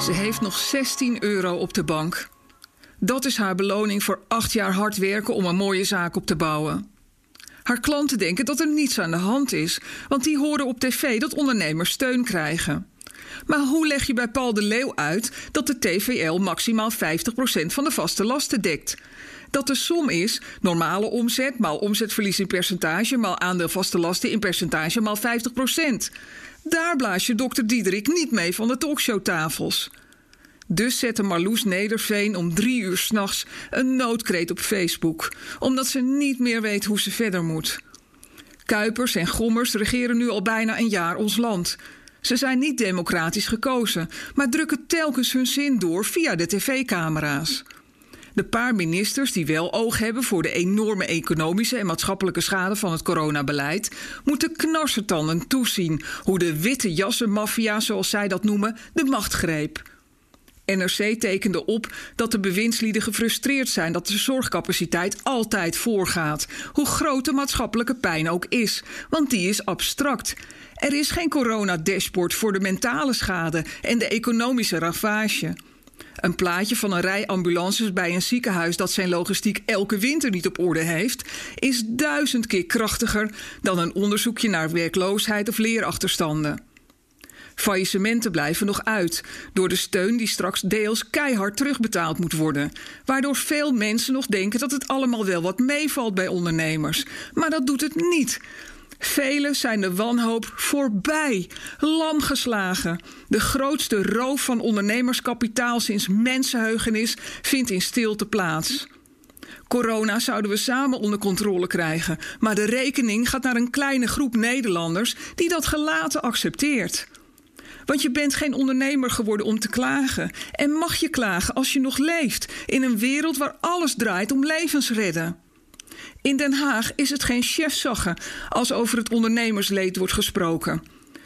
Ze heeft nog 16 euro op de bank. Dat is haar beloning voor acht jaar hard werken om een mooie zaak op te bouwen. Haar klanten denken dat er niets aan de hand is, want die horen op tv dat ondernemers steun krijgen. Maar hoe leg je bij Paul de Leeuw uit dat de TVL maximaal 50% van de vaste lasten dekt? Dat de som is normale omzet maal omzetverlies in percentage maal aandeel vaste lasten in percentage maal 50%. Daar blaas je dokter Diederik niet mee van de talkshowtafels. Dus zette Marloes Nederveen om drie uur s'nachts een noodkreet op Facebook, omdat ze niet meer weet hoe ze verder moet. Kuipers en Gommers regeren nu al bijna een jaar ons land. Ze zijn niet democratisch gekozen, maar drukken telkens hun zin door via de tv-camera's. De paar ministers die wel oog hebben voor de enorme economische en maatschappelijke schade van het coronabeleid, moeten knarsetanden toezien hoe de witte jassenmafia, zoals zij dat noemen, de macht greep. NRC tekende op dat de bewindslieden gefrustreerd zijn dat de zorgcapaciteit altijd voorgaat, hoe groot de maatschappelijke pijn ook is, want die is abstract. Er is geen corona-dashboard voor de mentale schade en de economische ravage. Een plaatje van een rij ambulances bij een ziekenhuis dat zijn logistiek elke winter niet op orde heeft, is duizend keer krachtiger dan een onderzoekje naar werkloosheid of leerachterstanden. Faillissementen blijven nog uit door de steun die straks deels keihard terugbetaald moet worden, waardoor veel mensen nog denken dat het allemaal wel wat meevalt bij ondernemers. Maar dat doet het niet. Velen zijn de wanhoop voorbij, lam geslagen. De grootste roof van ondernemerskapitaal sinds mensenheugenis vindt in stilte plaats. Corona zouden we samen onder controle krijgen, maar de rekening gaat naar een kleine groep Nederlanders die dat gelaten accepteert. Want je bent geen ondernemer geworden om te klagen. En mag je klagen als je nog leeft in een wereld waar alles draait om levensredden. In Den Haag is het geen chefzaggen als over het ondernemersleed wordt gesproken.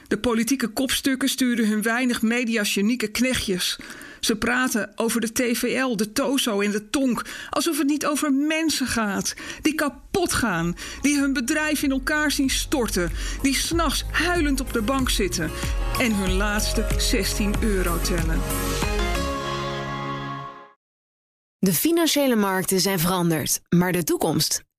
De politieke kopstukken sturen hun weinig mediagenieke knechtjes. Ze praten over de TVL, de TOZO en de TONK alsof het niet over mensen gaat. Die kapot gaan, die hun bedrijf in elkaar zien storten, die s'nachts huilend op de bank zitten en hun laatste 16 euro tellen. De financiële markten zijn veranderd, maar de toekomst,